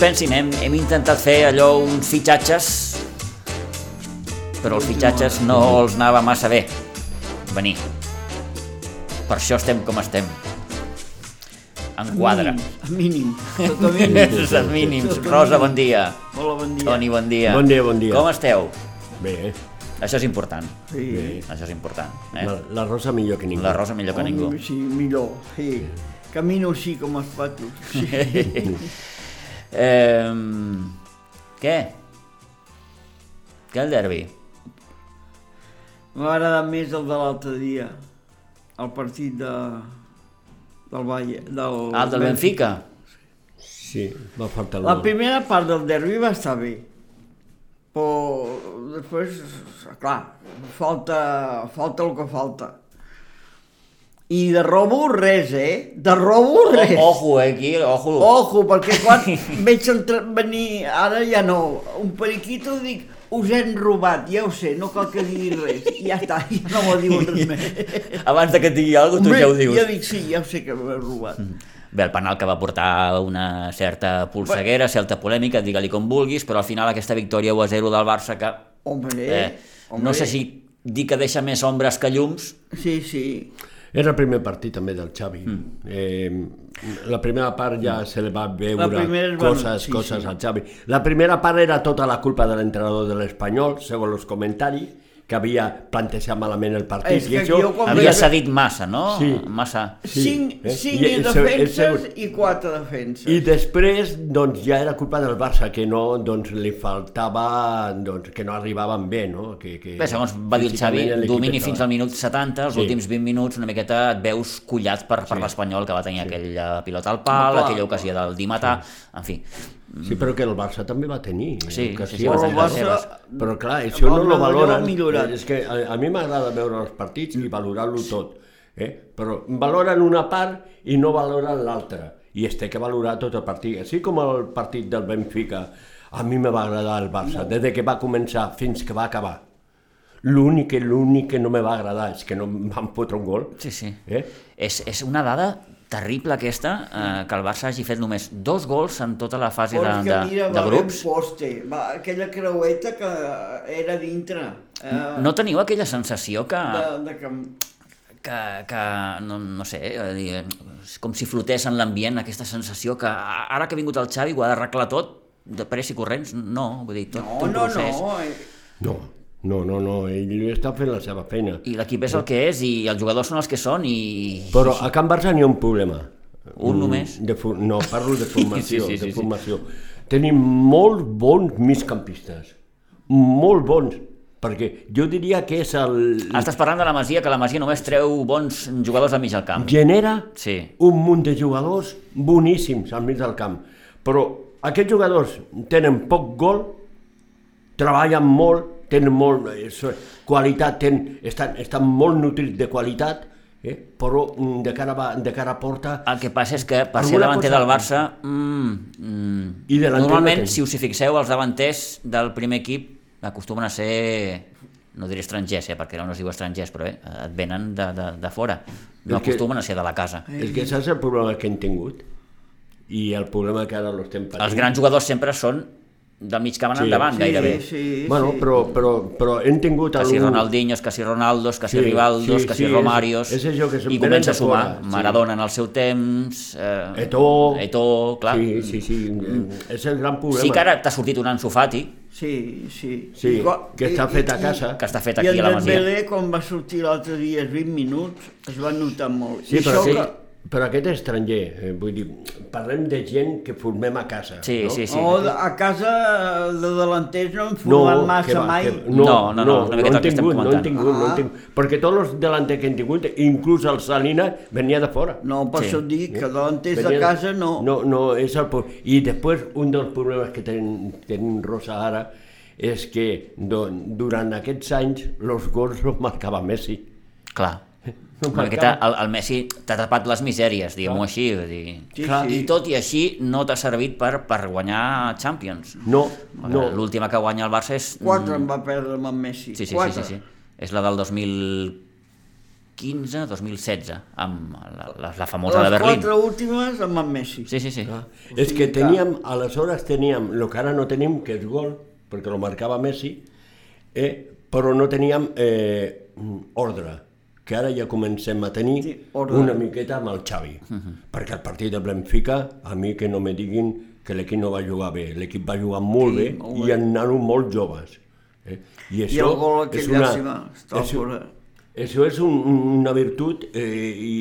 Pensin, hem, hem intentat fer allò uns fitxatges, però els fitxatges no els anava massa bé venir. Per això estem com estem. En quadre. A mínim. Tot a mínim. És a mínims. A Rosa, bon dia. Hola, bon dia. Toni, bon dia. Bon dia, bon dia. Com esteu? Bé? Això és important. Sí. Això és important. Eh? La, la Rosa millor que ningú. La Rosa millor que ningú. Sí, millor. Sí. Camino així com els patos. Sí. Eh, què? Què el derbi? M'ha agradat més el de l'altre dia. El partit de... del Valle. Del, Ah, el del Benfica? Sí, va faltar La primera part del derbi va estar bé. Però després, clar, falta, falta el que falta. I de robo res, eh? De robo res. O, ojo, eh, aquí, ojo. Ojo, perquè quan veig entrar, venir, ara ja no, un periquito dic, us hem robat, ja ho sé, no cal que digui res, I ja està, ja no m'ho diuen res més. Abans de que et digui alguna cosa, tu ja ho dius. Ja dic, sí, ja ho sé que m'he robat. Bé, el penal que va portar una certa polseguera, certa polèmica, digue-li com vulguis, però al final aquesta victòria 1 a 0 del Barça que... Hombre, Eh, hombre. no sé si dir que deixa més ombres que llums, Sí, sí. Era el primer partit també del Xavi. Mm. Eh, la primera part ja se li va veure coses, sí, coses sí. al Xavi. La primera part era tota la culpa de l'entrenador de l'Espanyol, segons els comentaris, que havia plantejat malament el partit. És I això quan havia cedit massa, no? Sí. Massa... Sí, cinc, eh? cinc I- i- defenses i quatre defenses. I després, doncs, ja era culpa del Barça, que no, doncs, li faltava, doncs, que no arribaven bé, no? Que, que Bé, segons va dir el Xavi, domini estava- fins al minut 70, els Sí. últims 20 minuts una miqueta et veus collat per, per l'Espanyol, que va tenir aquella pilota al pal, Clar. aquella ocasió del Dimatà, en fi. Sí, però que el Barça també va tenir Sí, sí, sí, va Però tenir el Barça, seves. Però clar, això no lo valoren. ha millorat. És que a, a mi m'agrada veure els partits i valorar-lo tot. Eh? Però valoren una part i no valoren l'altra. I es té que valorar tot el partit. Així com el partit del Benfica, a mi me va agradar el Barça, des que va començar fins que va acabar. L'únic que, l'únic que no me va agradar és que no em van fotre un gol. Sí, sí. Eh? És, és una dada terrible aquesta, eh, que el Barça hagi fet només dos gols en tota la fase de, de, mira, de grups. poste, va, aquella creueta que era dintre. Eh, No teniu aquella sensació que, de, de que... que, que no, no sé, eh, com si flotés en l'ambient aquesta sensació que ara que ha vingut el Xavi ho ha d'arreglar tot de pressa i corrents, no, vull dir, tot No, un no, procés. no. eh, No, no, no, no, ell està fent la seva feina. I l'equip és el que és i els jugadors són els que són i... Però a Can Barça n'hi ha un problema. Un només? De, no, parlo de formació. Sí, sí, sí, de sí. formació. Tenim molt bons migcampistes. Molt bons. Perquè jo diria que és el... Estàs parlant de la Masia, que la Masia només treu bons jugadors al mig del camp. Genera Sí. un munt de jugadors boníssims al mig del camp. Però aquests jugadors tenen poc gol, treballen molt, tenen molt eh, qualitat, tenen, estan, estan molt nutrits de qualitat, eh? però mm, de cara, a, de cara a porta El que passa és que per ser davanter cosa- del Barça, mm, mm, I normalment, si us hi fixeu, els davanters del primer equip acostumen a ser, no diré estrangers, eh, perquè no es diu estrangers, però eh, et venen de, de, de fora. No És que- acostumen a ser de la casa. És que saps el problema que hem tingut? I el problema que ara l'estem patint. Els grans jugadors sempre són del mig camp en Sí, endavant, sí, gairebé. Sí, Bueno, sí. però, però, però hem tingut... Que si algun- Ronaldinhos, que si Ronaldos, que si Sí, Rivaldos, sí, que si sí, és- Romarios... és això, que I comença a de sumar fora, sí. Maradona en el seu temps... Eh, Eto'o. Eto'o, clar. Sí, sí, sí, és el gran problema. Sí que ara t'ha sortit un Ansu Fati, Sí, sí. Sí, I quan- que està i- fet a i- casa. que està fet I aquí el a la Masia. Dembélé, quan va sortir l'altre dia, els 20 minuts, es va notar molt. Sí, I però això sí. que, però aquest estranger, eh, vull dir, parlem de gent que formem a casa. Sí, no? sí, sí. O a casa de delanters no hem format massa que va, mai. que- No, no, no, no han el que estem tingut, no han tingut, no Ah. han tingut, perquè tots els delanters que han tingut, inclús el Salina, venia de fora. No, per Sí. això dic que delanters Venia de casa no. No, no, és el... I després, un dels problemes que tenim, tenim Rosa ara és que do, durant aquests anys els gols els marcava Messi. Clar. No miqueta, el, el Messi t'ha tapat les misèries, diguem-ho així. Dir. Sí, Clar, sí. I tot i així no t'ha servit per, per guanyar Champions. No, no. L'última que guanya el Barça és... Quatre en va perdre amb en Messi. Sí, sí, sí, Quatre. sí, sí. És la del 2015-2016, amb la, la, la famosa de Les Berlín. quatre últimes amb en Messi. Sí, sí, sí. Ah, és que teníem, aleshores teníem, el que ara no tenim, que és gol, perquè lo marcava Messi, eh, però no teníem eh, ordre, que ara ja comencem a tenir Sí, ordre. una miqueta amb el Xavi. Perquè el partit de Benfica, a mi que no me diguin que l'equip no va jugar bé, l'equip va jugar molt Sí, bé molt i bé. en nano molt joves. Eh? I, I el gol aquell és una, llàstima, fora. això és un, una virtut eh, i,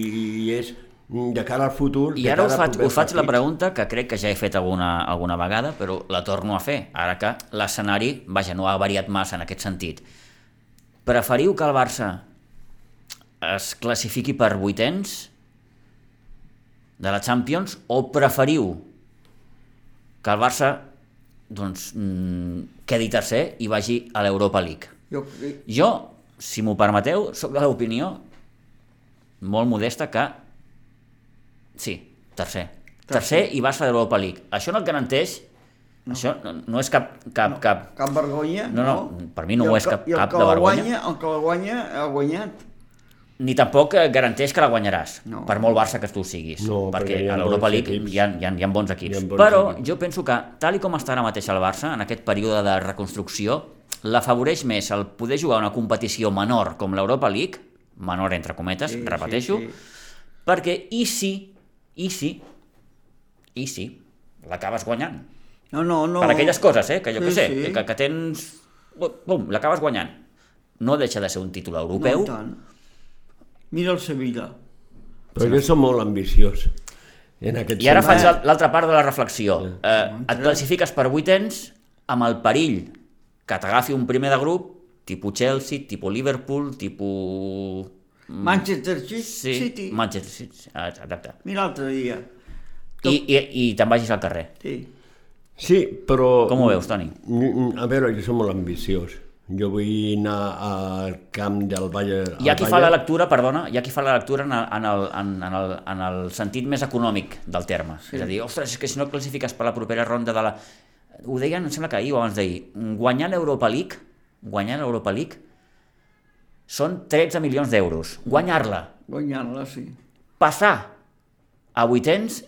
i és de cara al futur... I ara us faig, us faig la pregunta que crec que ja he fet alguna, alguna vegada, però la torno a fer, ara que l'escenari, vaja, no ha variat massa en aquest sentit. Preferiu que el Barça es classifiqui per vuitens de la Champions o preferiu que el Barça doncs, mm, quedi tercer i vagi a l'Europa League? Jo, Jo, si m'ho permeteu, sóc de l'opinió molt modesta que sí, tercer. Tercer i Barça de l'Europa League. Això no et garanteix, no. això no, no és cap, cap, no. cap... cap vergonya. No, no, per mi no I ho és cap- cap que de la vergonya. Guanya, el que la guanya ha guanyat. Ni tampoc eh, garanteix que la guanyaràs, No. per molt Barça que tu siguis, No, perquè perquè a l'Europa League equips. hi ha, hi, ha, hi ha bons equips. Hi ha bons Però equips. jo penso que, tal i com està ara mateix el Barça, en aquest període de reconstrucció, l'afavoreix més el poder jugar una competició menor com l'Europa League, menor entre cometes, Sí, repeteixo, sí, perquè i si, i si, i si, l'acabes guanyant. No, no, no. Per aquelles coses, eh, que jo Sí, què sé, sí. que, que tens... Bum, l'acabes guanyant. No deixa de ser un títol europeu, No, tant. Mira el Sevilla. Però jo som molt ambiciós. En aquest I ara faig l'altra part de la reflexió. Eh, et classifiques per vuitens amb el perill que t'agafi un primer de grup, tipus Chelsea, tipus Liverpool, tipus... Manchester City. Sí. Manchester City, ah, exacte. Mira l'altre dia. I, i, I te'n vagis al carrer. Sí. Sí, però... Com ho veus, Toni? Mm, A veure, jo som molt ambiciós. Jo vull anar al camp del Valle... Hi ha qui fa la lectura, perdona, hi ha qui fa la lectura en el, en el, en, el, en el sentit més econòmic del terme. Sí. És a dir, ostres, és que si no et classifiques per la propera ronda de la... Ho deien, em sembla que ahir o abans d'ahir, guanyar l'Europa League, guanyar l'Europa League, són 13 milions d'euros. Guanyar-la, Guanyant-la, sí. passar a vuitens,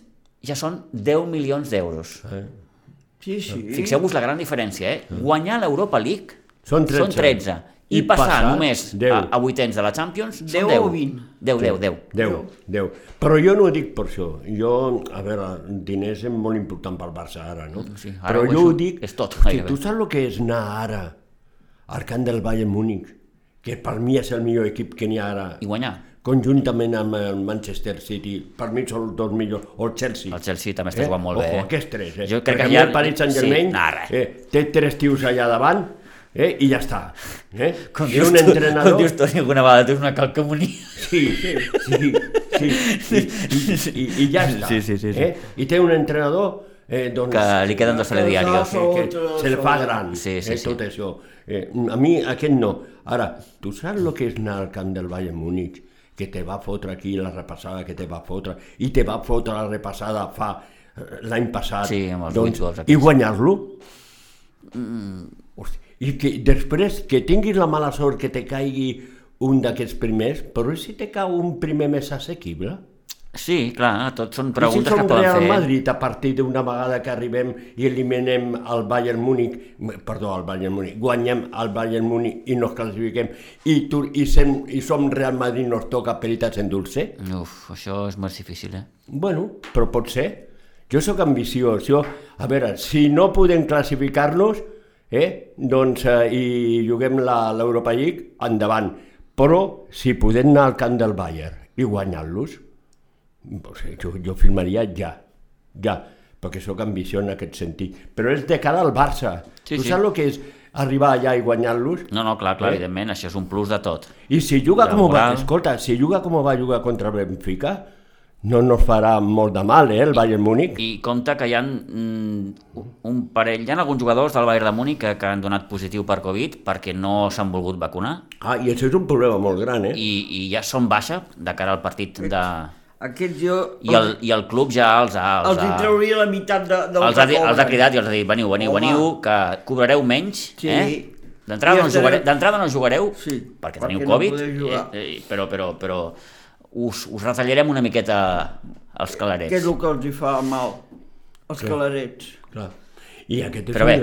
ja són 10 milions d'euros. Eh? Sí, sí. Fixeu-vos la gran diferència, eh? Guanyar l'Europa League Són 13. Són 13. I, I passar, passar, només 10. a, a vuitens de la Champions són 10 10. o 20? 10, 10, 10. 10, 10. Però jo no ho dic per això. Jo, a veure, diners és molt important pel Barça ara, no? Sí, ara Però ho jo ho dic... és tot, hosti, tu saps el que és anar ara al camp del Bayern Múnich? Que per mi és el millor equip que n'hi ha ara. I guanyar. Conjuntament amb el Manchester City, per mi són els dos millors, o el Chelsea. El Chelsea també està jugant molt Ojo, bé. eh? aquests tres, eh? Jo crec Perquè que a mi ja... el Paris Saint-Germain Sí, eh, té tres tios allà davant eh, i ja està. Eh? Com I dius, un tu, entrenador... com dius tu alguna vegada, tu és una calcamonia. Sí, sí, sí, sí, i, i, i ja està. Sí, sí, sí, sí. Eh? I té un entrenador eh, doncs, Que li queden dos telediarios. que, que se le fa gran, Sí, sí, eh, sí. tot això. Eh, a mi aquest no. Ara, tu saps el que és anar al camp del Bayern Múnich? Que te va fotre aquí la repassada que te va fotre, i te va fotre la repassada fa eh, l'any passat, Sí, amb els doncs, i guanyar-lo? Hosti, I que després que tinguis la mala sort que te caigui un d'aquests primers, però i si te cau un primer més assequible? Sí, clar, tot són I si preguntes som que poden Real fer. Madrid a partir d'una vegada que arribem i eliminem el Bayern Múnich, perdó, el Bayern Múnich, guanyem el Bayern Múnich i nos classifiquem i, tu, i, sem, i som Real Madrid nos toca peritats en dulce? Uf, això és més difícil, eh? Bueno, però pot ser. Jo sóc ambiciós. Jo, a veure, si no podem classificar-nos, eh, doncs, eh, i juguem la- l'Europa League, endavant. Però si podem anar al camp del Bayern i guanyar-los, o sigui, jo, jo firmaria ja, ja, perquè sóc ambició en aquest sentit. Però és de cara al Barça. Sí, tu sí. saps el que és arribar allà i guanyar-los? No, no, clar, clar, Eh? evidentment, això és un plus de tot. I si juga La com va, moral. escolta, si juga com va jugar contra Benfica, no nos farà molt de mal, eh, el Bayern Múnich. I compte que hi ha mm, un parell, hi ha alguns jugadors del Bayern de Múnich que, que han donat positiu per Covid perquè no s'han volgut vacunar Ah, i això és un problema molt gran, eh? i, i ja són baixa de cara al partit de... Aquests jo... I el, i el club ja els ha... Els hi ha, trauria la meitat de, del els ha, que di- els ha cobren. cridat i els ha dit, veniu, veniu, Home. veniu, que cobrareu menys, Sí. eh? D'entrada no, jugareu, d'entrada no jugareu Sí, perquè perquè teniu no Covid, jugar. eh, eh, però, però, però us, us retallarem una miqueta els calarets. Què és el que els hi fa mal? Els calarets. Clar. I aquest és Però bé,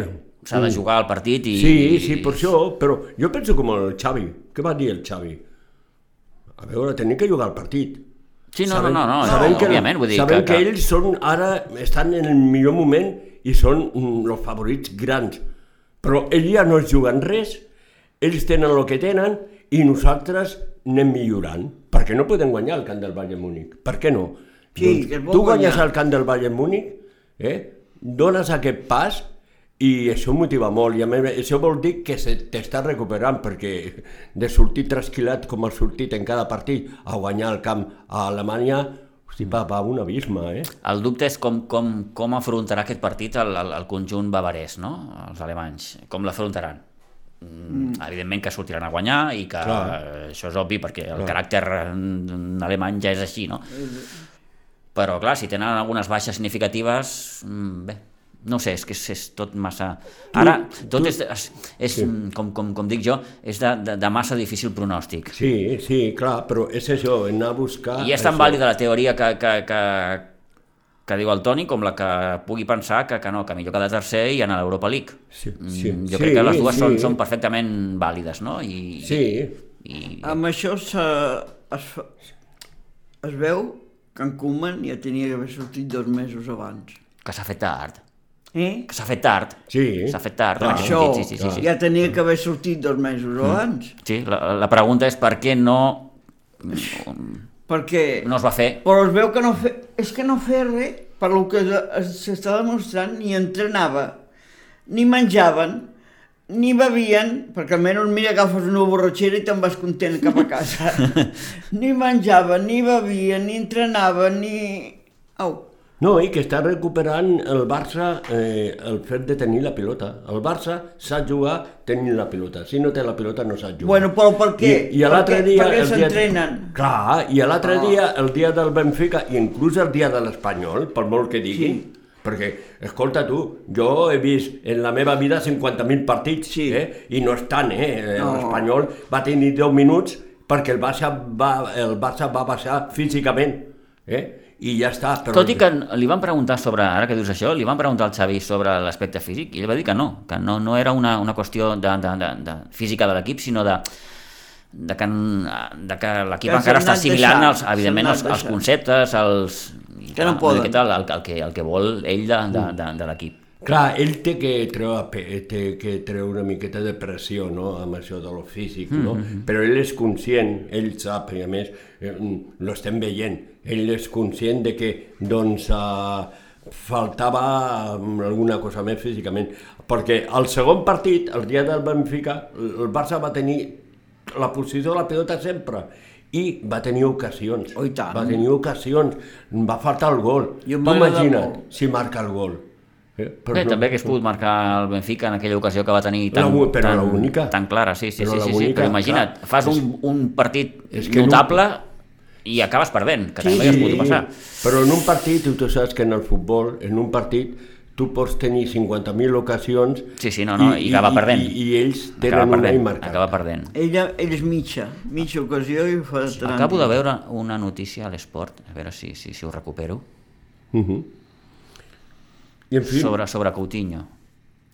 s'ha de jugar al partit i... Sí, sí, per això, però jo penso com el Xavi. Què va dir el Xavi? A veure, tenim que jugar al partit. Sí, no, no, no, no, sabem no, òbviament, vull dir sabem que- que, que- ells són ara, estan en el millor moment i són mm, els favorits grans. Però ells ja no es juguen res, ells tenen el que tenen i nosaltres anem millorant. Perquè no podem guanyar el camp del Bayern Múnich. Per què no? Sí, vol tu guanyes guanyar. el camp del Bayern Múnich, eh? dones aquest pas i això motiva molt i a més això vol dir que se t'està recuperant perquè de sortir trasquilat com ha sortit en cada partit a guanyar el camp a Alemanya hosti, va, va un abisme, eh? El dubte és com, com, com afrontarà aquest partit el, el, el conjunt bavarès, no? els alemanys, com l'afrontaran. Mm, evidentment que sortiran a guanyar i que Clar. això és obvi perquè el caràcter mm, alemany ja és així, no? Però clar, si tenen algunes baixes significatives, mm, bé, no sé, és que és, és tot massa... Ara, tot és, és, és mm, com, com, com dic jo, és de, de, de massa difícil pronòstic. Sí, sí, clar, però és això, anar a buscar... I és tan això. vàlida la teoria que, que, que, que diu el Toni com la que pugui pensar que, que no, que millor quedar tercer i anar a l'Europa League. Sí, Mm, sí, jo sí, crec que les dues sí. són, són perfectament vàlides, no? I, Sí, i, Amb això se, es, fa, es veu que en Koeman ja tenia d'haver sortit dos mesos abans. que s'ha fet tard. Eh? Que s'ha fet tard. sí. S'ha fet tard. aquest Això sentit, sí, sí, sí, sí. ja tenia que haver sortit dos mesos abans. sí la, la pregunta és per què no, Perquè... no es va fer. Però es veu que no fe... és que no feia res, per lo que es- s'està demostrant, ni entrenava, ni menjaven, ni bevien, perquè almenys mira agafes una borratxera i te'n vas content cap a casa. ni menjaven, ni bevien, ni entrenaven, ni... Au, No, i que està recuperant el Barça eh, el fet de tenir la pilota. El Barça sap jugar tenint la pilota. Si no té la pilota no sap jugar. Bueno, però per què? I, i l'altre dia... per què el dia- s'entrenen? Clar, i l'altre Ah. dia, el dia del Benfica, i inclús el dia de l'Espanyol, per molt que diguin, Sí. perquè, escolta tu, jo he vist en la meva vida 50.000 partits, Sí. eh? i no és tant, eh? No. L'Espanyol va tenir 10 minuts perquè el Barça va, el Barça va baixar físicament, eh? I ja està. Però... Tot i que li van preguntar sobre, ara que dius això, li van preguntar al Xavi sobre l'aspecte físic i ell va dir que no, que no, no era una, una qüestió de, de, de, de física de l'equip, sinó de, de que, de que l'equip encara està assimilant, els, evidentment, els, els conceptes, els... Que no poden. El, el, el, que, el que vol ell de, de, de, de l'equip. Clar, ell té que treure, té que treure una miqueta de pressió no? amb això de lo físic, no? però ell és conscient, ell sap, i a més eh, lo estem veient, ell és conscient de que doncs, uh, faltava mm, alguna cosa més físicament, perquè al segon partit, el dia del Benfica, el Barça va tenir la posició de la pilota sempre, i va tenir ocasions, Oh, va tenir ocasions, va faltar el gol. Tu imagina't si marca el gol. Eh? Però Bé, no- també hagués pogut marcar el Benfica en aquella ocasió que va tenir tan, La però tan, l'única. tan clara, sí, sí, Però sí, sí, sí, però imagina't, clar, fas un, un partit és que notable i acabes perdent, que també hagués pogut passar. Però en un partit, tu, saps que en el futbol, en un partit, tu pots tenir 50.000 ocasions Sí, sí, no, no, i acaba perdent. I, i ells tenen Acaba una i perdent, marcat. acaba perdent. Ella, ell és mitja, mitja ocasió i fa. Acabo de veure una notícia a l'esport, a veure si, si, si ho recupero, Uh -huh. I en fi, sobre, sobre Coutinho.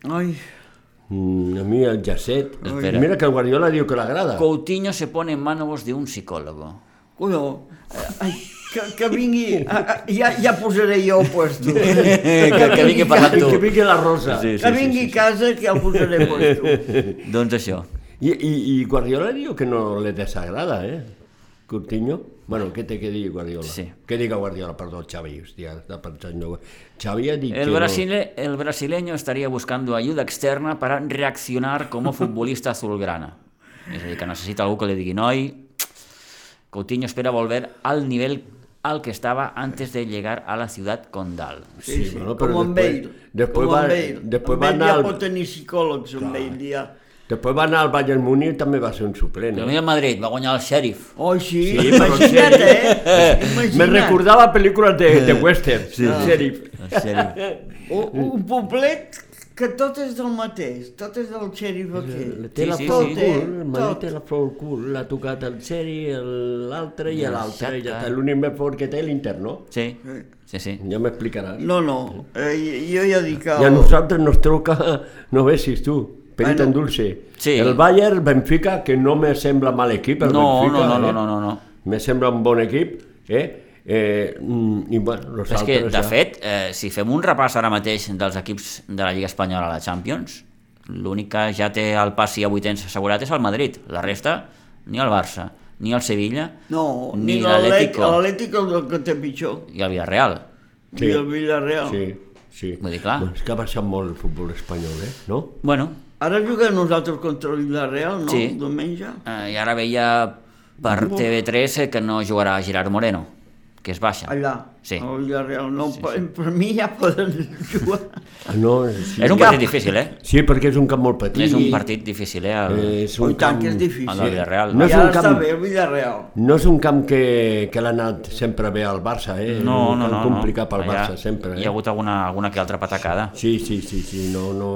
Ai, mm, a mi el Jacet... Espera. Mira que el Guardiola diu que l'agrada. Coutinho se pone en manos de un psicólogo. colló, ai, que, que vingui, a, a, ja, ja posaré jo el puesto. que, que vingui parlant tu. Que vingui la Rosa. Sí, que vingui a casa que ja el posaré el puesto. Doncs això. I, i, I Guardiola diu que no li desagrada, eh? Coutinho? Bueno, què té que dir Guardiola? Sí. Què diga Guardiola? Perdó, Xavi, hòstia, està pensant... No. Xavi ha dit El, que brasile- el brasileño estaría buscando ayuda externa para reaccionar como futbolista azulgrana. És a dir, que necessita algú que li digui, noi, Coutinho espera volver al nivel al que estaba antes de llegar a la ciudad condal. Sí, sí, bueno, com però en després- Bale. després com va- en Bale. després En va Bale anar ja al- pot tenir psicòlegs, en Bale, ja. Després va anar al Bayern Múnich i també va ser un suplent. El Eh? el Madrid va guanyar el Sheriff. Oh, sí, Sí, imagina't, eh? Me Imagina't. recordava pel·lícules de, de western, sí. sheriff. El Sheriff. Un, un poblet que tot és del mateix, tot és del xèrif aquell. Té Sí, la sí, flor sí. cul, el Madrid Tot. té la flor al cul, l'ha tocat el el- l'altre i el l'altre, i ja està. L'únic més fort que té l'Inter, no? Sí, sí, sí. Ja m'explicaràs. No, no, eh, jo ja dic que... I a nosaltres nos truca, no vessis tu, Perit Bueno. en dulce. Sí. El Bayern, Benfica, que no me sembla mal equip, el No, Benfica, no, no, eh? no, no, no. Me sembla un bon equip, eh? eh mm, I bueno, és que, de ja- fet, eh, si fem un repàs ara mateix dels equips de la Lliga Espanyola a la Champions, l'únic que ja té el passi a vuitens assegurat és el Madrid. La resta, ni el Barça, ni el Sevilla, No, ni ni l'Atlético l'Atlètic és el que té pitjor. i el Villarreal. Sí. I el Villarreal. Sí, sí. Vull dir, clar. Bueno, és que ha baixat molt el futbol espanyol, eh? No? Bueno, Ara juguem nosaltres contra el Villarreal, no? Sí. Diumenge. eh, i ara veia per TV3 eh, que no jugarà Gerard Moreno, que és baixa. Allà, Sí. al Villarreal. No, sí, per, per mi ja poden jugar. Ah, no, sí. És un partit difícil, eh? Sí, perquè és un camp molt petit. És un partit difícil, eh? El, Eh, és un tant camp... que és difícil. el Villarreal. No és ara un camp- està bé el Villarreal. No és un camp que, que l'ha anat sempre bé al Barça, eh? No, no, no. complicat pel no. Ha- Barça, sempre. Eh? Hi ha hagut alguna, alguna que altra patacada. Sí, sí, sí, sí, no, no...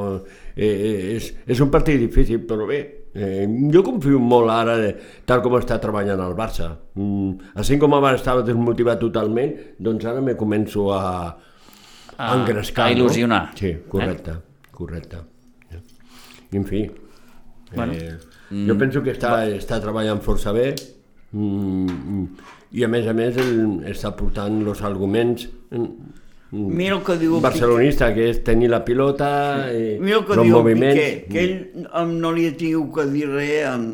Eh, eh, és, és un partit difícil, però bé, eh, jo confio molt ara, de, tal com està treballant el Barça. Mm, així com abans estava desmotivat totalment, doncs ara me començo a, a A- engrescar. a il·lusionar. No? Sí, correcte, correcte. I, en fi, Bueno, eh, jo penso que està, està treballant força bé mm, i a més a més el, està portant els arguments mm, Mira el que diu el barcelonista, que és tenir la pilota, eh, Mira el que els diu el moviments... Piqué, que ell no li ha tingut que dir res en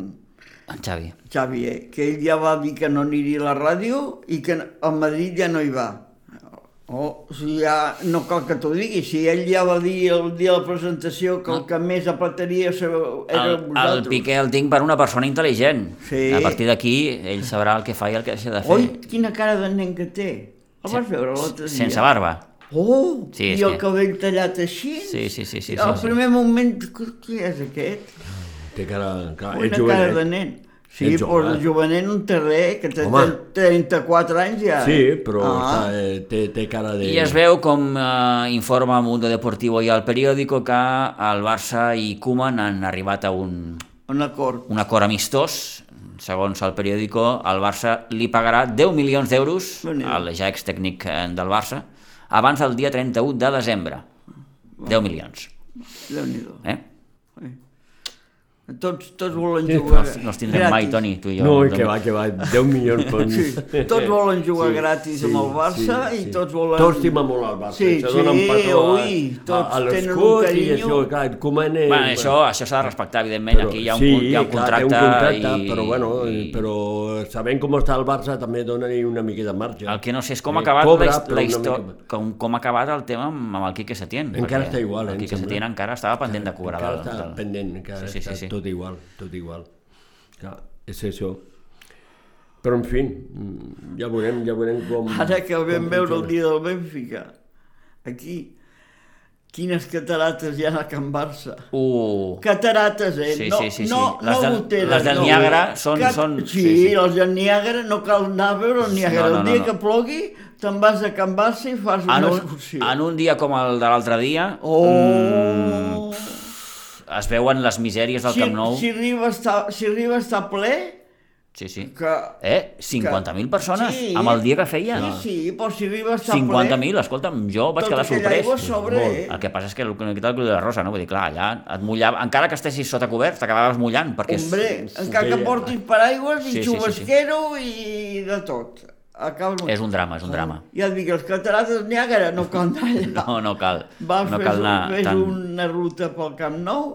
En Xavi. Xavier, que ell ja va dir que no aniria a la ràdio i que a Madrid ja no hi va. O sigui, ja no cal que t'ho digui, si ell ja va dir el dia de la presentació que el que més apretaria era El, el vosaltres. Piqué el tinc per una persona intel·ligent. Sí. A partir d'aquí, ell sabrà el que fa i el que deixa de fer. Oi, quina cara de nen que té. El vas veure l'altre dia? Sense barba. Oh, Sí, és i el que- cabell tallat així. Sí, sí, sí. sí, sí, Al sí. primer moment, qui és aquest? Té cara... cara Una és cara jovenet. de nen. Sí, Ets però el jovenet no en té res, que té Home. 34 anys ja. Sí, però Ah, està, eh, té, té cara de... I es veu, com eh, informa Mundo Deportivo i el periòdico, que el Barça i Koeman han arribat a un, un acord. un acord amistós. Segons el periòdico, el Barça li pagarà 10 milions d'euros al ja extècnic eh, del Barça abans del dia 31 de desembre. 10 milions. Déu-n'hi-do. Eh? Tots, tots volen Sí, jugar No els, no els tindrem mai, gratis. Toni, tu i jo. No, i que va, que va, 10 milions per... Sí, tots volen jugar Sí, gratis sí, amb el Barça sí, i sí. tots volen... Tots estimen molt el Barça, Sí, se sí, donen petó a, ui, tots a, a tenen un l'escut i això, clar, Koeman... eh, Bueno, això això s'ha de respectar, evidentment. Aquí hi ha un, sí, punt- hi ha un clar, contracte, un contracte i, però, bueno, i però sabent com està el Barça també dona-li una mica de marge. el que no sé és com ha Eh, acabat cobra, la, però història, com, com ha acabat el tema amb, el Quique Setién. Encara està igual, eh, El Quique. Setién encara estava pendent de cobrar. Encara està pendent, encara Sí, sí, sí, està sí. Tot igual, tot igual. Clar, és això. Però, en fi, mm, ja veurem, ja veurem com... Ara que vam com veure el dia del Benfica, aquí, quines catarates hi ha a Can Barça. Uh, Catarates, eh? Sí, no, sí, sí, sí. no, Les no del- goteres, les del no. Niàgara són- són- Sí, sí, sí. les del Niàgara no cal anar a veure el Niàgara. No, no, el no, dia no. que plogui, te'n vas a Can Barça i fas una en, un, excursió. en un dia com el de l'altre dia, Oh! Es veuen les misèries del si, Camp Nou. si, arriba a estar, si arriba a estar ple, Sí, sí. que... Eh, 50.000 persones Sí. amb el dia que feia. Sí, sí, però si arriba a estar ple... 50.000, escolta'm, jo vaig Tota quedar sorprès. sobre, Molt. eh? El que passa és que el que el Club de la Rosa, no? Vull dir, clar, allà et mullava, encara que estessis sota cobert, t'acabaves mullant, perquè... és- Hombre, encara que portis paraigües i Sí, sí, sí, sí. xubasquero i de tot. Molt. És un drama, és un drama. Ja et dic, els catarates Niàgara no cal anar allà. No, no cal. Vas, no fes, cal anar fes tant. una ruta pel Camp Nou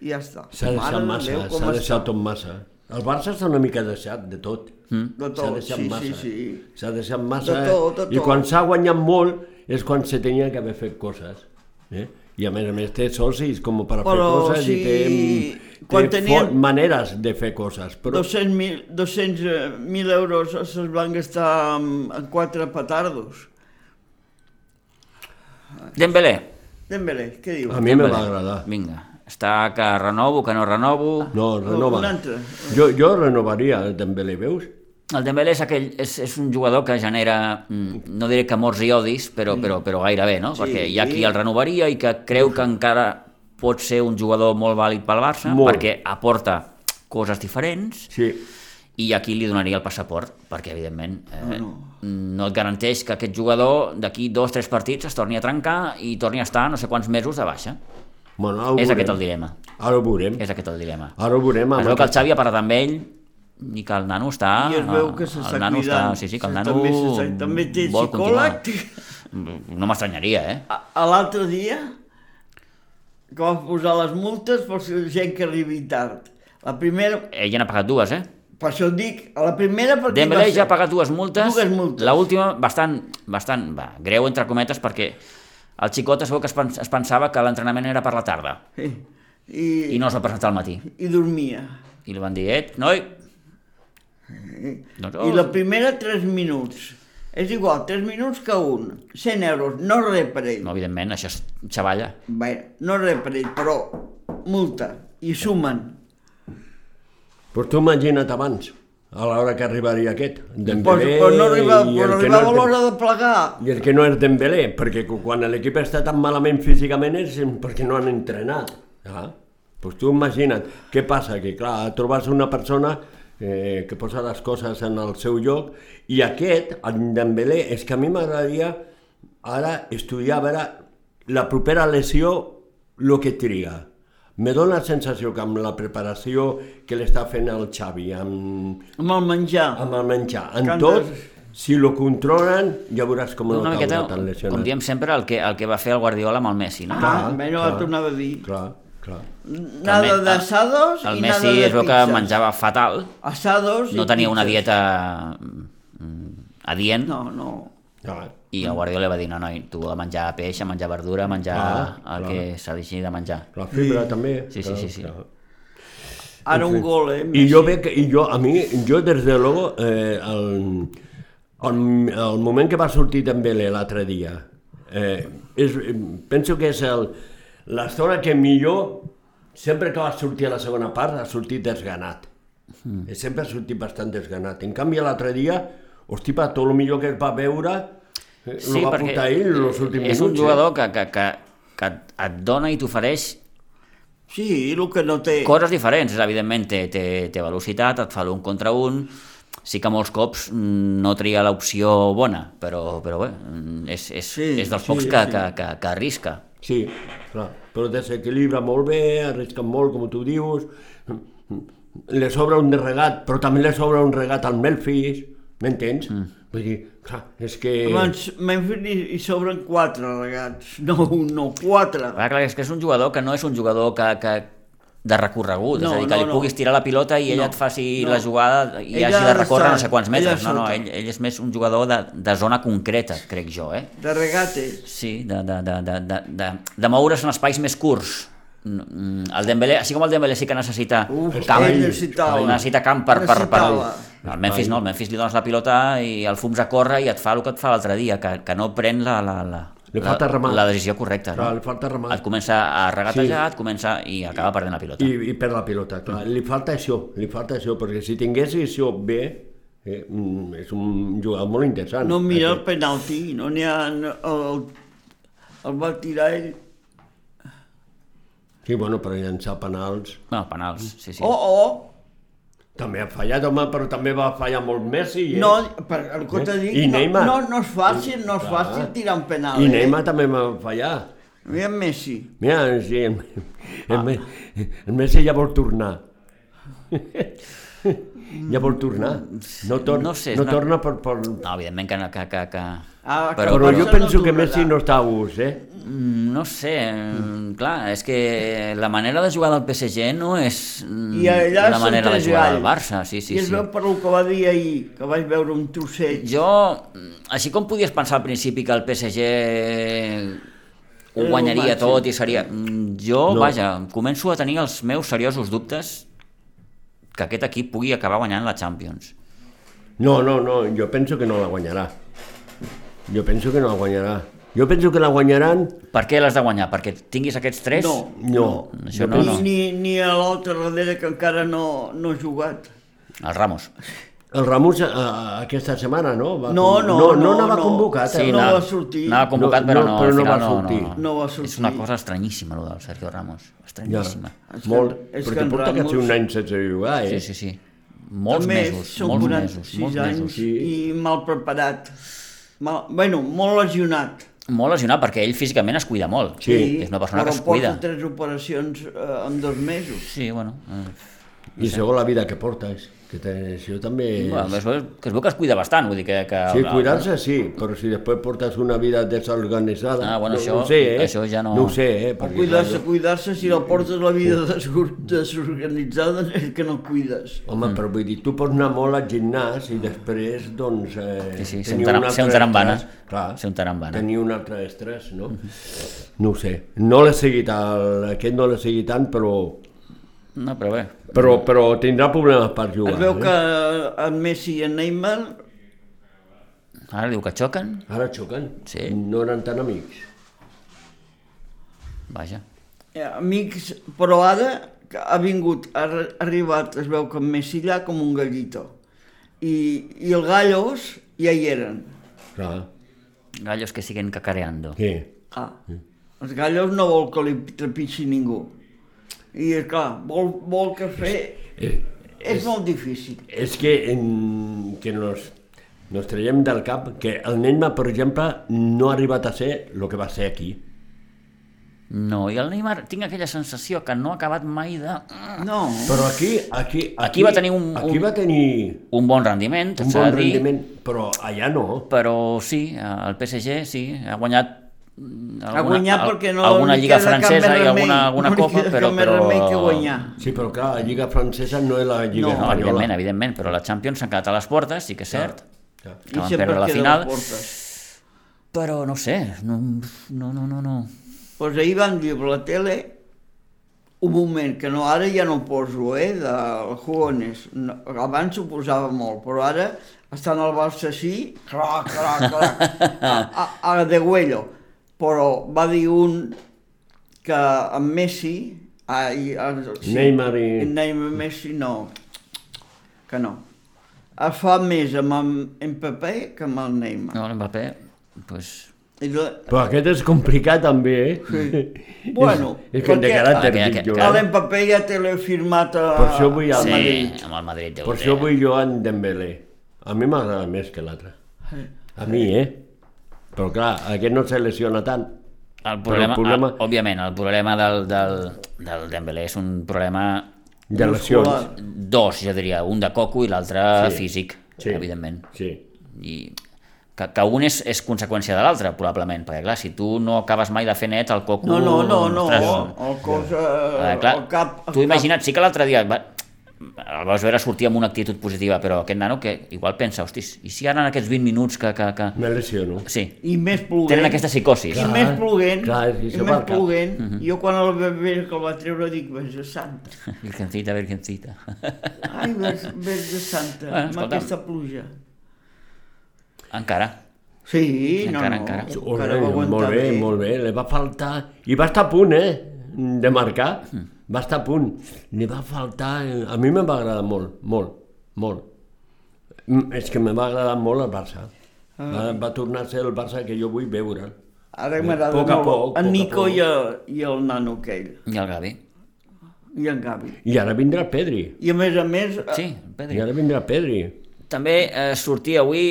i ja està. S'ha deixat massa, s'ha deixat tot massa. El Barça està una mica deixat de tot. Mm. De S'ha tot, deixat sí, massa. sí, sí. S'ha deixat massa. De tot, de I tot. quan s'ha guanyat molt és quan se tenia que haver fet coses. Eh? I a més a més té socis com per a fer coses sí, i té, quan té tenien- maneres de fer coses. Però 200.000 200.000 euros se'ls van gastar en, en quatre petardos. Dembélé. Dembélé, què dius? a mi me va agradar. Vinga. Està que renovo, que no renovo... No, renova. Un altre. Jo, jo renovaria el Dembélé, veus? El Dembélé és, aquell, és, és un jugador que genera, mm, no diré que amors i odis, però, però, però gairebé, no? Sí. Perquè hi ha qui el renovaria i que creu que encara pot ser un jugador molt vàlid pel Barça, Molt. perquè aporta coses diferents, Sí. i aquí li donaria el passaport, perquè evidentment eh, no et garanteix que aquest jugador d'aquí dos o tres partits es torni a trencar i torni a estar no sé quants mesos de baixa. Bueno, És veurem. aquest el dilema. Ara ho veurem. És aquest el dilema. Ara ho veurem. Es veu que el Xavi ha parlat amb ell i que el nano està... I es veu que s'està cuidant. Està, sí, sí, que el nano també també té vol psicòleg. continuar. No m'estranyaria, eh? L'altre dia, que va posar les multes per si gent que arribi tard. La primera, Ell ja n'ha pagat dues, eh? per això dic, a la primera perquè Dembélé ja ha pagat dues multes. Dues multes. L'última, bastant, bastant va, greu, entre cometes, perquè el xicot es veu que es, pens es pensava que l'entrenament era per la tarda Sí. I, i no es va presentar al matí. i dormia. I li van dir, et, noi... Doncs, I la primera, 3 minuts. És igual, 3 minuts que un. 100 euros, no res per ell. No, evidentment, això és xavalla. Bé, no res per ell, però multa. I sumen. Pues tu imagina't abans, a l'hora que arribaria aquest, Pues, Dembélé pues no arribava, i pues el no que no és l'hora de plegar. I el que no és Dembélé, perquè quan l'equip està tan malament físicament és perquè no han entrenat. Ah, pues tu imagina't, què passa? Que clar, trobes una persona eh, que posa les coses en el seu lloc i aquest, en Dembélé, és que a mi m'agradaria ara estudiar a veure la propera lesió el que triga. Me dóna la sensació que amb la preparació que l'està fent el Xavi, amb, Amb el menjar. amb el menjar, en Que tot, si lo controlen, ja veuràs com no miqueta, tan lesionat. com diem sempre, el que, el que va fer el Guardiola amb el Messi, no? Ah, no ho tornava a dir. Clar, clar. Nada El- de asados El i nada Messi de es veu que pizzas. menjava fatal, Asados i no tenia una pizzas. dieta mm, adient, No, no. clar. i el Guardiola va dir, no, noi, tu a menjar peix, a menjar verdura, a menjar Clar, el clar. que s'ha d'així de menjar. La fibra també. Sí, sí, sí, sí. clar. Ara un gol, eh? I jo veig, i jo, a mi, jo des de luego, eh, el, el, el moment que va sortir Dembélé l'altre dia, eh, és, penso que és el, l'estona que millor, sempre que va sortir a la segona part, ha sortit desganat. Mm. Sempre ha sortit bastant desganat. En canvi, l'altre dia, hosti, per tot el millor que es va veure, eh, Sí, lo va portar ell els últims és un minuts. jugador que, que, que, que et dona i t'ofereix Sí, el que no té... coses diferents, evidentment té, té, té velocitat, et fa l'un contra un, sí que molts cops mm, no tria l'opció bona, però, però bé, mm, és, és, Sí, és dels sí, pocs que, sí. que, que, que arrisca. Sí, clar, però desequilibra molt bé, arrisca molt, com tu dius, le sobra un regat, però també le sobra un regat al Memphis, m'entens? Mm. Vull dir, clar, és que... Abans, Memphis hi, hi sobren quatre regats. No un, no, quatre. Clar, clar, és que és un jugador que no és un jugador que, que de recorregut, No, és a dir, que no, li no. puguis tirar la pilota i ell No, et faci no. la jugada i Ell hagi ha de recórrer no sé quants metres. No, no, ell, ell és més un jugador de, de zona concreta, crec jo, eh? De regates. Sí, de, de, de, de, de, de, de moure's en espais més curts. Mm, El Dembélé, així com el Dembélé sí que necessita Uf, camp, necessitava. necessita camp per, per, per, Necessitava. el Memphis no, el Memphis li dones la pilota i el fums a córrer i et fa el que et fa l'altre dia, que, que no pren la, la, la, Li la, falta remat. la decisió correcta. Clar, No? li falta remat. Et comença a regatejar, et comença i acaba perdent la pilota. I, I per la pilota, clar. Li falta això, li falta això, perquè si tingués això bé, eh, mm, és un jugador molt interessant. No mira el Aquest. penalti, no n'hi ha... no- El, el va tirar ell. Sí, bueno, per llançar penals. No, penals, sí, sí. Oh, oh! També ha fallat, home, però també va fallar molt Messi. Eh? No, per, el que t'he dit, I no, Neymar. no, no és fàcil, no és fàcil tirar un penal. I eh? Neymar també va fallar. Mira Messi. Mira, sí, el, el, ah. el Messi ja vol tornar. Ja vol tornar. No, tor No no, sé, no una- torna per... per... No, evidentment que... que, que, que... Ah, Però- que Però jo penso que tornarà. Messi no està a gust, eh? Mm, No sé, mm, clar, és que la manera de jugar del PSG no és mm, I allà la manera de jugar del. Barça, sí, sí, I es sí. veu per el que va dir ahir, que vaig veure un trosset. Jo, mm, així com podies pensar al principi que el PSG ho Era el guanyaria tot i seria... mm, Jo, No. vaja, començo a tenir els meus seriosos dubtes que aquest equip pugui acabar guanyant la Champions. No, no, no, jo penso que no la guanyarà. Jo penso que no la guanyarà. Jo penso que la guanyaran... Per què l'has de guanyar? Perquè tinguis aquests tres? No, No. Això Jo no, ni, no. ni, ni a l'altre darrere que encara no, no ha jugat. El Ramos. El Ramos eh, aquesta setmana, no? Va No, no, no, no, no, anava no. convocat. Sí, eh? no va sortir. Anava convocat, No, però no, no, però no final va no, sortir. no, No va És sortir. una cosa estranyíssima, el del Sergio Ramos. Ja, Estranyíssima. És que- molt, és que perquè en porta Ramos- quasi un any sense jugar, eh? Sí, sí, sí. Molts També mesos, són molts 46 mesos, molts anys mesos. i mal preparat. Mal, bueno, molt lesionat. Molt lesionat perquè ell físicament es cuida molt. Sí. És una persona però que es cuida. porta tres operacions eh, en dos mesos. Sí, bueno. Eh, I segons la vida que portes, que te, això també... bueno es, veu, que es veu que es cuida bastant, vull dir que... que Sí, cuidar-se sí, però si després portes una vida desorganitzada... Ah, bueno, no, això- no sé, eh? això ja no- No ho sé, eh? Perquè, cuidar-se, cuidar-se, si no portes la vida desor- desorganitzada és que no cuides. Home, però vull dir, tu pots anar molt al gimnàs i després, doncs, eh, Sí, sí, ser un taram- un ser un tarambana. estrès. Clar, Ser un tarambana. Tenir un altre estrès, no? No ho sé. No l'he seguit, el, aquest no l'he seguit tant, però, No, però bé. Però, però tindrà problemes per jugar. Es veu eh? que en Messi i en Neymar Ara diu que xoquen. Ara xoquen. Sí. No eren tan amics. Vaja. eh, amics, però ara que ha vingut, ha arri- arribat, es veu que en Messi allà com un gallito. I, i el Gallos ja hi eren. Clar. Gallos que siguen cacareando. Sí. Ah, els Gallos no vol que li trepitgi ningú. I clar, vol, vol que fer... Eh, És molt difícil. És que, en, que nos, nos traiem del cap que el Neymar, per exemple, no ha arribat a ser el que va ser aquí. No, i el Neymar tinc aquella sensació que no ha acabat mai de... No, Però aquí... Aquí, Aquí va tenir un- Aquí un- va tenir Un bon rendiment, un bon rendiment, però allà no. però sí, el PSG sí, ha guanyat mm, ha guanyat al- perquè no alguna li lliga francesa i alguna, alguna no copa, però... però... que guanyar. Sí, però clar, la Lliga Francesa no és la Lliga No, No, Espanyola. evidentment, evidentment, però la Champions s'han quedat a les portes, sí que és cert, Clar. que van sempre perdre la a final, les portes. però no sé, no, no, no, no, no. Pues ahir van dir per la tele un moment que no, ara ja no poso, eh, del Jugones. No, abans ho posava molt, però ara estan al Barça així, crac, crac, crac, a, a, a de huello. Però va dir un que en Messi, ai, el, Neymar i- Neymar Messi no, que no. Es fa més amb en Mbappé que amb el Neymar. No, l'Mbappé, pues, I la, Però aquest és complicat també, eh? Sí. Bueno, és, és que de perquè- caràcter Aquest- dic jo. aquest- A l'Mbappé ja té l'he firmat a, Per això vull a el sí, Madrid. amb el Madrid Per això vull jo en Dembélé. A mi m'agrada més que l'altre. A mi, eh? Però clar, aquest no se lesiona tant. El problema, el problema- ah, òbviament, el problema del, del, del Dembélé és un problema De lesions. Dos, jo diria, un de coco i l'altre Sí. físic, Sí. evidentment. Sí. I que, que un és, és conseqüència de l'altre, probablement, perquè clar, si tu no acabes mai de fer net el coco... No, no, no, no, ostres, el cos, eh, eh, clar, el cap... el tu cap- imagina't, sí que l'altre dia va, el vas veure sortir amb una actitud positiva, però aquest nano que igual pensa, hostis, i si ara en aquests 20 minuts que... que, que... Me lesiono. Sí, I més ploguent. tenen aquesta psicosis. I més ploguent, clar, i això més ploguent. Mhm. Jo quan el veure que el va treure dic, ves de santa. Virgencita, virgencita. Ai, de santa, Bueno, amb escolta'm. aquesta pluja. Encara. Sí, no, Encara, no. encara. encara va aguantar molt bé, bé. molt bé. Li va faltar... I va estar a punt, eh? De marcar. Va estar a punt. Li va faltar... A mi em va agradar molt, molt, molt. Mm, És que me va agradar molt el Barça. Ah. Va, va tornar a ser el Barça que jo vull veure. Ara m'agrada Poc a molt poc, en Nico poc. i, el, i el nano aquell, I el Gavi. i en Gavi. I ara vindrà Pedri. I a més a més, Sí, I Pedri. ara vindrà Pedri. També eh, sortia avui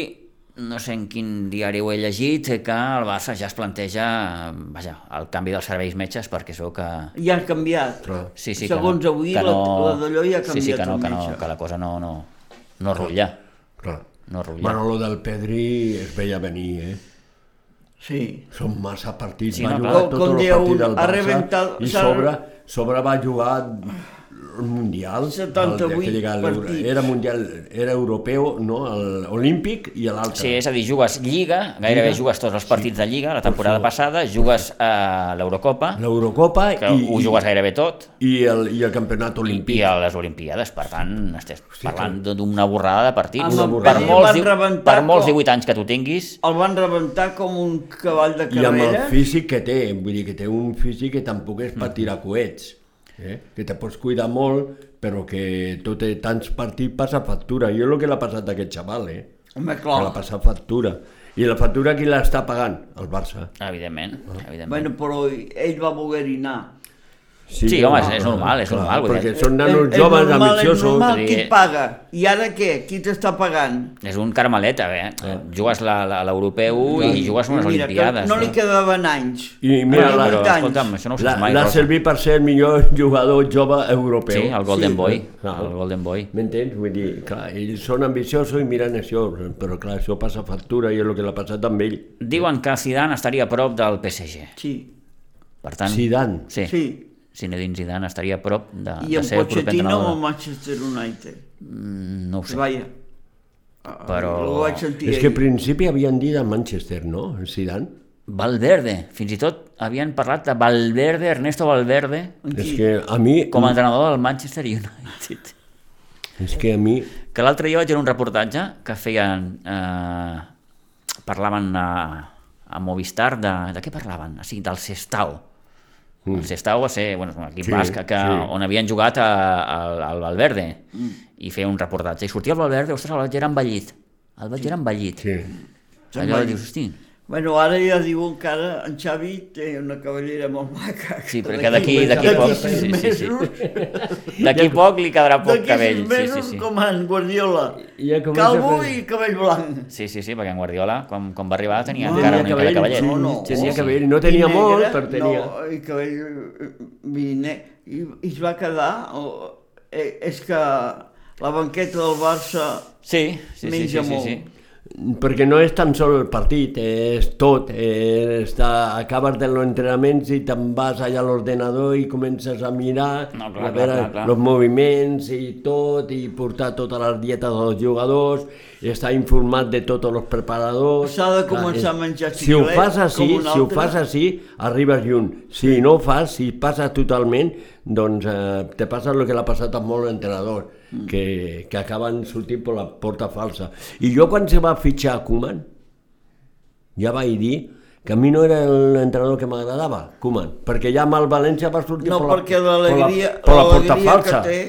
no sé en quin diari ho he llegit, que el Barça ja es planteja vaja, el canvi dels serveis metges perquè veu que... Ja ha canviat. Clar. Sí, sí, Segons que no, avui, que la, no, la d'allò ja ha canviat sí, sí, que no, el que, no, que la cosa no, no, no rutlla. Clar. No rutlla. Bueno, lo del Pedri es veia venir, eh? Sí. Són massa partits, Sí, va no, jugar clar. dia partits un, del ha Barça rebentat- i sobre, sobre va jugar el Mundial. 78 el, que partits. Era Mundial, era europeu, no? El Olímpic i l'altre. Sí, és a dir, jugues Lliga, gairebé Lliga. jugues tots els partits de Lliga, la temporada passada, jugues a l'Eurocopa, L'Eurocopa que i, ho jugues gairebé tot, i, el, i el campionat olímpic. i a les Olimpiades, per tant, estàs parlant d'una borrada de partits. Amb el per molts, van diu- per molts com- 18 anys que tu tinguis, El van rebentar com un cavall de I amb el carrera. físic que té, vull dir que té un físic que tampoc és per tirar coets, eh? que te pots cuidar molt, però que tot tants partits passa factura. Jo el que l'ha passat a aquest xaval, eh? Home, Que clar. l'ha passat factura. I la factura qui l'està pagant? El Barça. evidentment, evidentment. Bueno, però ell va voler-hi anar. Sí, home, és- és normal, és normal, vull Perquè són nanos És- joves, normal, ambiciosos. És normal, qui paga? I ara què? Qui t'està pagant? És un carmelet, eh? Jugues la- la- l'europeu i jugues unes Mira, olimpiades. no li quedaven anys. I mira, la- però, 18 anys. escolta'm, això no ho saps L'ha mai, l'ha servit per ser el millor jugador jove europeu. Sí, el Golden Sí. Boy, Clar. el Golden Boy. M'entens? Vull dir, clar, ells són ambiciosos i miren això, però clar, això passa factura i és el que l'ha passat amb ell. Diuen que Zidane estaria a prop del PSG. Sí, Per tant, Zidane. sí, sí. Zinedine Zidane estaria a prop de, I de en ser el proper Pochettino amb el entrenador. Manchester United. Mm, No ho sé. Vaja. Però- Ho vaig sentir És que al principi havien dit a Manchester, no? El Zidane. Valverde, fins i tot havien parlat de Valverde, Ernesto Valverde, És que a mi... com a entrenador del Manchester United. És que a mi... Que l'altre dia vaig veure un reportatge que feien... Eh, parlaven a, a Movistar de, de què parlaven? O sigui, del Sestao. Mm. El Sestao va ser bueno, un equip Sí, sí, basc que, sí. on havien jugat a, a, al Valverde mm. i feia un reportatge. I sortia el Valverde, ostres, el vaig era envellit. El vaig era envellit. Sí. Allò dius, hosti, Bueno, ara ja diuen que ara en Xavi té una cavallera molt maca. Sí, perquè d'aquí- d'aquí d'aquí poc- sis sí, sí, sí. d'aquí poc li quedarà poc d'aquí cabell. sis Sí, mesos sí, sí. com en Guardiola. Ja Calvo fer- i cabell blanc. Sí, sí, sí, perquè en Guardiola, quan, quan va arribar, tenia No, encara una mica de cavallet. sí, No, no. tenia sí. cabell. No tenia molt, negre, però tenia... No, i cabell eh, vine, i, i es va quedar... Oh, eh, és que la banqueta del Barça Sí, sí, sí, sí, menja sí, molt. sí. Perquè no és tan sol el partit, és tot. Eh, està, acabes de los entrenaments i te'n vas allà a l'ordenador i comences a mirar, No, clar, a veure clar, clar, clar. els moviments i tot, i portar totes les dietes dels jugadors, i estar informat de tots els preparadors. S'ha de Clar, començar és- a menjar Si ho xiclet, fas així, com un si ho altre. fas així, arribes lluny. Si no ho fas, si passes totalment, doncs eh, te passa el que l'ha passat a molts entrenadors, Mm. que, que acaben sortint per la porta falsa. I jo quan se va fitxar Koeman, ja vaig dir que a mi no era l'entrenador que m'agradava, Koeman, perquè ja amb el València va sortir No, per la, perquè per la, per la porta falsa. té...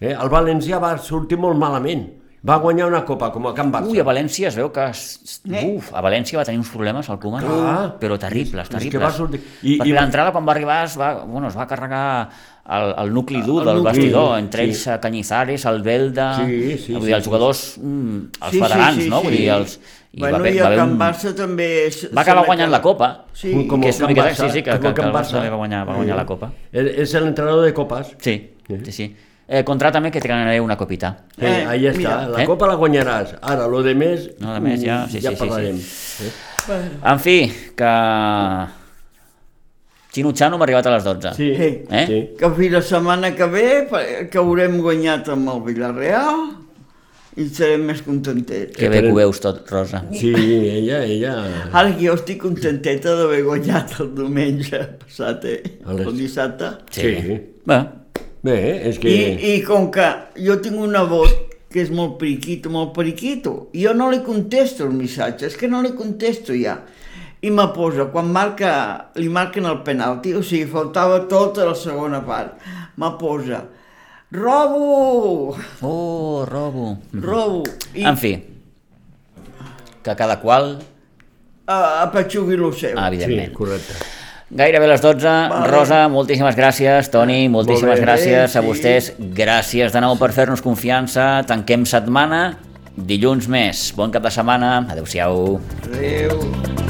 Eh? El València va sortir molt malament. Va guanyar una copa, com a Can Barça. Ui, a València es veu que... es- Eh? Uf, a València va tenir uns problemes al Koeman, Clar. però terribles, És que terribles. va sortir- i- Perquè i- d'entrada, quan va arribar, es va, bueno, es va carregar el, el nucli dur El del nucli, vestidor, entre sí. ells eh, Cañizares, el Belda... Sí, sí, vull sí, dir, els sí. jugadors, mm, els Sí, sí, federans, sí, no? sí. Vull dir, els... I bueno, va, haver- i haver Can un... Barça també... és- Va acabar guanyant la Copa, Sí, Com que és una Can miqueta... Barça, Sí, sí, que, que, que Can el Barça també va guanyar, va guanyar la Copa. És, és l'entrenador de copes. Sí, sí, sí. Eh, contrátame que te ganaré una copita. Eh, Eh, ahí està, mira. la Eh? copa la guanyaràs. Ara, lo de més, No, de més, ja- sí, ja sí, sí, parlarem. sí. Eh? En fi, que... Xino-Xano m'ha arribat a les 12. Sí, Sí. Eh? sí. Que fins la setmana que ve, que haurem guanyat amb el Villarreal i serem més contentets. Que bé que ho veus tot, Rosa. Sí, ella, ella... Ara que jo estic contenteta d'haver guanyat el diumenge passat, eh? El dissabte. Sí. Sí. Bé, Bé, és que... I, I com que jo tinc un nebot que és molt periquito, molt periquito, i jo no li contesto els missatges, que no li contesto ja. I me posa, quan marca, li marquen el penalti, o sigui, faltava tota la segona part, me posa, robo, oh, robo. robo, i En fi, que cada qual, a, apatxugui lo seu. ah, Sí, evidentment. correcte. Gairebé les 12. Rosa, moltíssimes gràcies. Toni, moltíssimes bé. gràcies a Sí. vostès. Gràcies de nou per fer-nos confiança. Tanquem setmana dilluns més. Bon cap de setmana. Adéu-siau. Adéu.